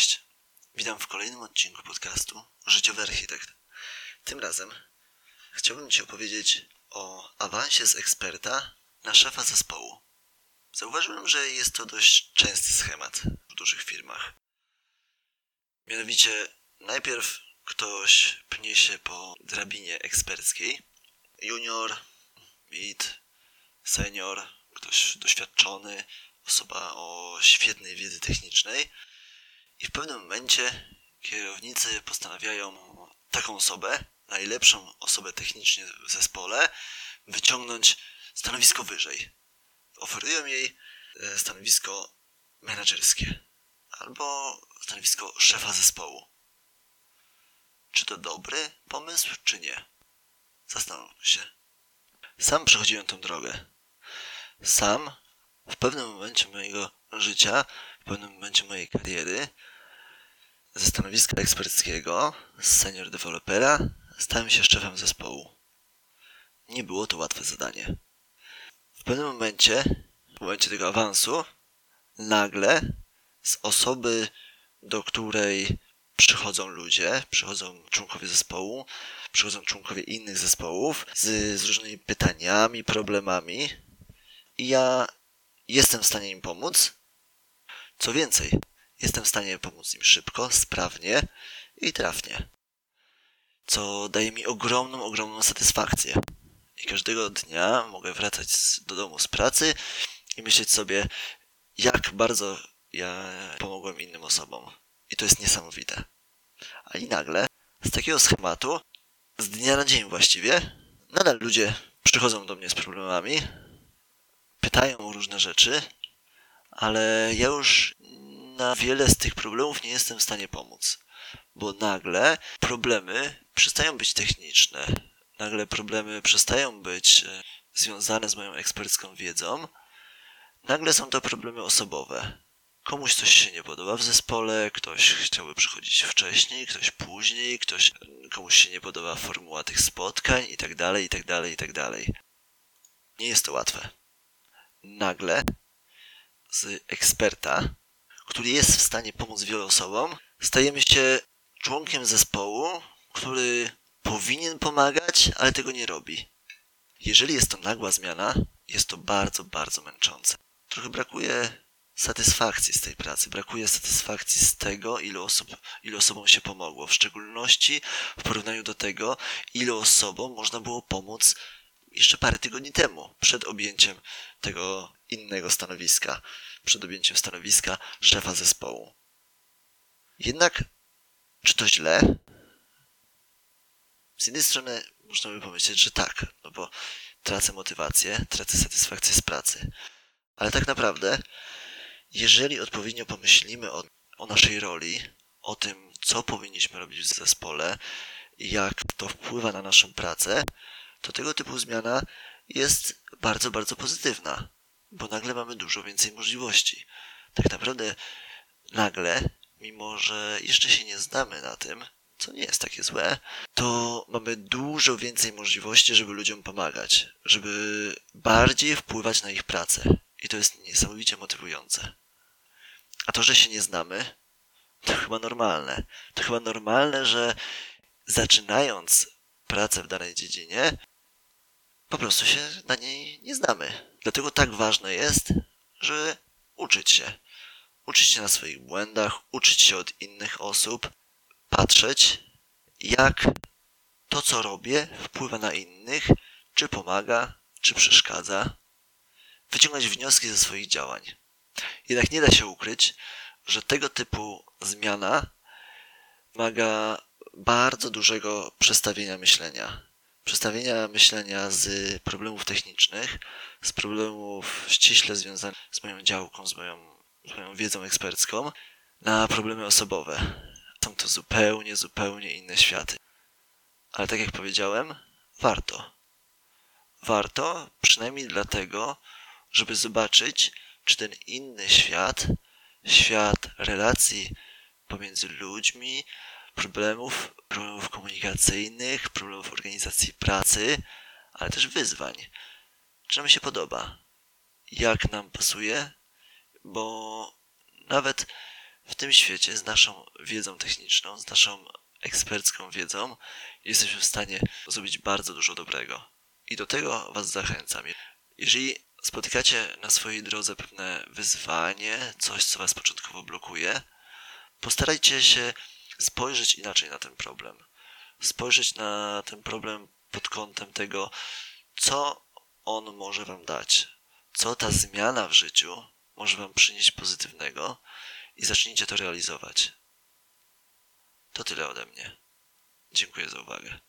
Cześć. Witam w kolejnym odcinku podcastu Życiowy Architekt. Tym razem chciałbym Ci opowiedzieć o awansie z eksperta na szefa zespołu. Zauważyłem, że jest to dość częsty schemat w dużych firmach. Mianowicie najpierw ktoś pnie się po drabinie eksperckiej. Junior, mid, senior, ktoś doświadczony, osoba o świetnej wiedzy technicznej. I w pewnym momencie kierownicy postanawiają taką osobę, najlepszą osobę technicznie w zespole, wyciągnąć stanowisko wyżej. Oferują jej e, stanowisko menedżerskie albo stanowisko szefa zespołu. Czy to dobry pomysł, czy nie? Zastanówmy się. Sam przechodziłem tą drogę. Sam w pewnym momencie mojego życia, w pewnym momencie mojej kariery, ze stanowiska eksperckiego, z senior dewelopera, stałem się szefem zespołu. Nie było to łatwe zadanie. W pewnym momencie, w momencie tego awansu, nagle z osoby, do której przychodzą ludzie, przychodzą członkowie zespołu, przychodzą członkowie innych zespołów z, z różnymi pytaniami, problemami. I ja jestem w stanie im pomóc. Co więcej, jestem w stanie pomóc im szybko, sprawnie i trafnie. Co daje mi ogromną, ogromną satysfakcję. I każdego dnia mogę wracać do domu z pracy i myśleć sobie, jak bardzo ja pomogłem innym osobom. I to jest niesamowite. A i nagle, z takiego schematu, z dnia na dzień właściwie, nadal ludzie przychodzą do mnie z problemami, pytają o różne rzeczy, ale ja już na wiele z tych problemów nie jestem w stanie pomóc. Bo nagle problemy przestają być techniczne. Nagle problemy przestają być e, związane z moją ekspercką wiedzą. Nagle są to problemy osobowe. Komuś coś się nie podoba w zespole, ktoś chciałby przychodzić wcześniej, ktoś później, ktoś, komuś się nie podoba formuła tych spotkań i tak dalej, i tak dalej, i tak dalej. Nie jest to łatwe. Nagle z eksperta, który jest w stanie pomóc wielu osobom, stajemy się członkiem zespołu, który powinien pomagać, ale tego nie robi. Jeżeli jest to nagła zmiana, jest to bardzo, bardzo męczące. Trochę brakuje satysfakcji z tej pracy, brakuje satysfakcji z tego, ilu, osób, ilu osobom się pomogło, w szczególności w porównaniu do tego, ilu osobom można było pomóc jeszcze parę tygodni temu, przed objęciem tego innego stanowiska, przed objęciem stanowiska szefa zespołu. Jednak, czy to źle? Z jednej strony można by pomyśleć, że tak, no bo tracę motywację, tracę satysfakcję z pracy. Ale tak naprawdę, jeżeli odpowiednio pomyślimy o, o naszej roli, o tym, co powinniśmy robić w zespole, jak to wpływa na naszą pracę, to tego typu zmiana jest bardzo, bardzo pozytywna, bo nagle mamy dużo więcej możliwości. Tak naprawdę nagle, mimo że jeszcze się nie znamy na tym, co nie jest takie złe, to mamy dużo więcej możliwości, żeby ludziom pomagać, żeby bardziej wpływać na ich pracę. I to jest niesamowicie motywujące. A to, że się nie znamy, to chyba normalne. To chyba normalne, że zaczynając pracę w danej dziedzinie, po prostu się na niej nie znamy. Dlatego tak ważne jest, żeby uczyć się. Uczyć się na swoich błędach, uczyć się od innych osób, patrzeć, jak to, co robię, wpływa na innych, czy pomaga, czy przeszkadza, wyciągać wnioski ze swoich działań. Jednak nie da się ukryć, że tego typu zmiana wymaga bardzo dużego przestawienia myślenia. Przestawienia myślenia z problemów technicznych, z problemów ściśle związanych z moją działką, z moją, z moją wiedzą ekspercką, na problemy osobowe. Są to zupełnie, zupełnie inne światy. Ale tak jak powiedziałem, warto. Warto przynajmniej dlatego, żeby zobaczyć, czy ten inny świat, świat relacji pomiędzy ludźmi, problemów, problemów komunikacyjnych, problemów organizacji pracy, ale też wyzwań. Czy nam się podoba? Jak nam pasuje? Bo nawet w tym świecie z naszą wiedzą techniczną, z naszą ekspercką wiedzą jesteśmy w stanie zrobić bardzo dużo dobrego. I do tego Was zachęcam. Jeżeli spotykacie na swojej drodze pewne wyzwanie, coś, co Was początkowo blokuje, postarajcie się spojrzeć inaczej na ten problem. Spojrzeć na ten problem pod kątem tego, co on może Wam dać, co ta zmiana w życiu może Wam przynieść pozytywnego i zacznijcie to realizować. To tyle ode mnie. Dziękuję za uwagę.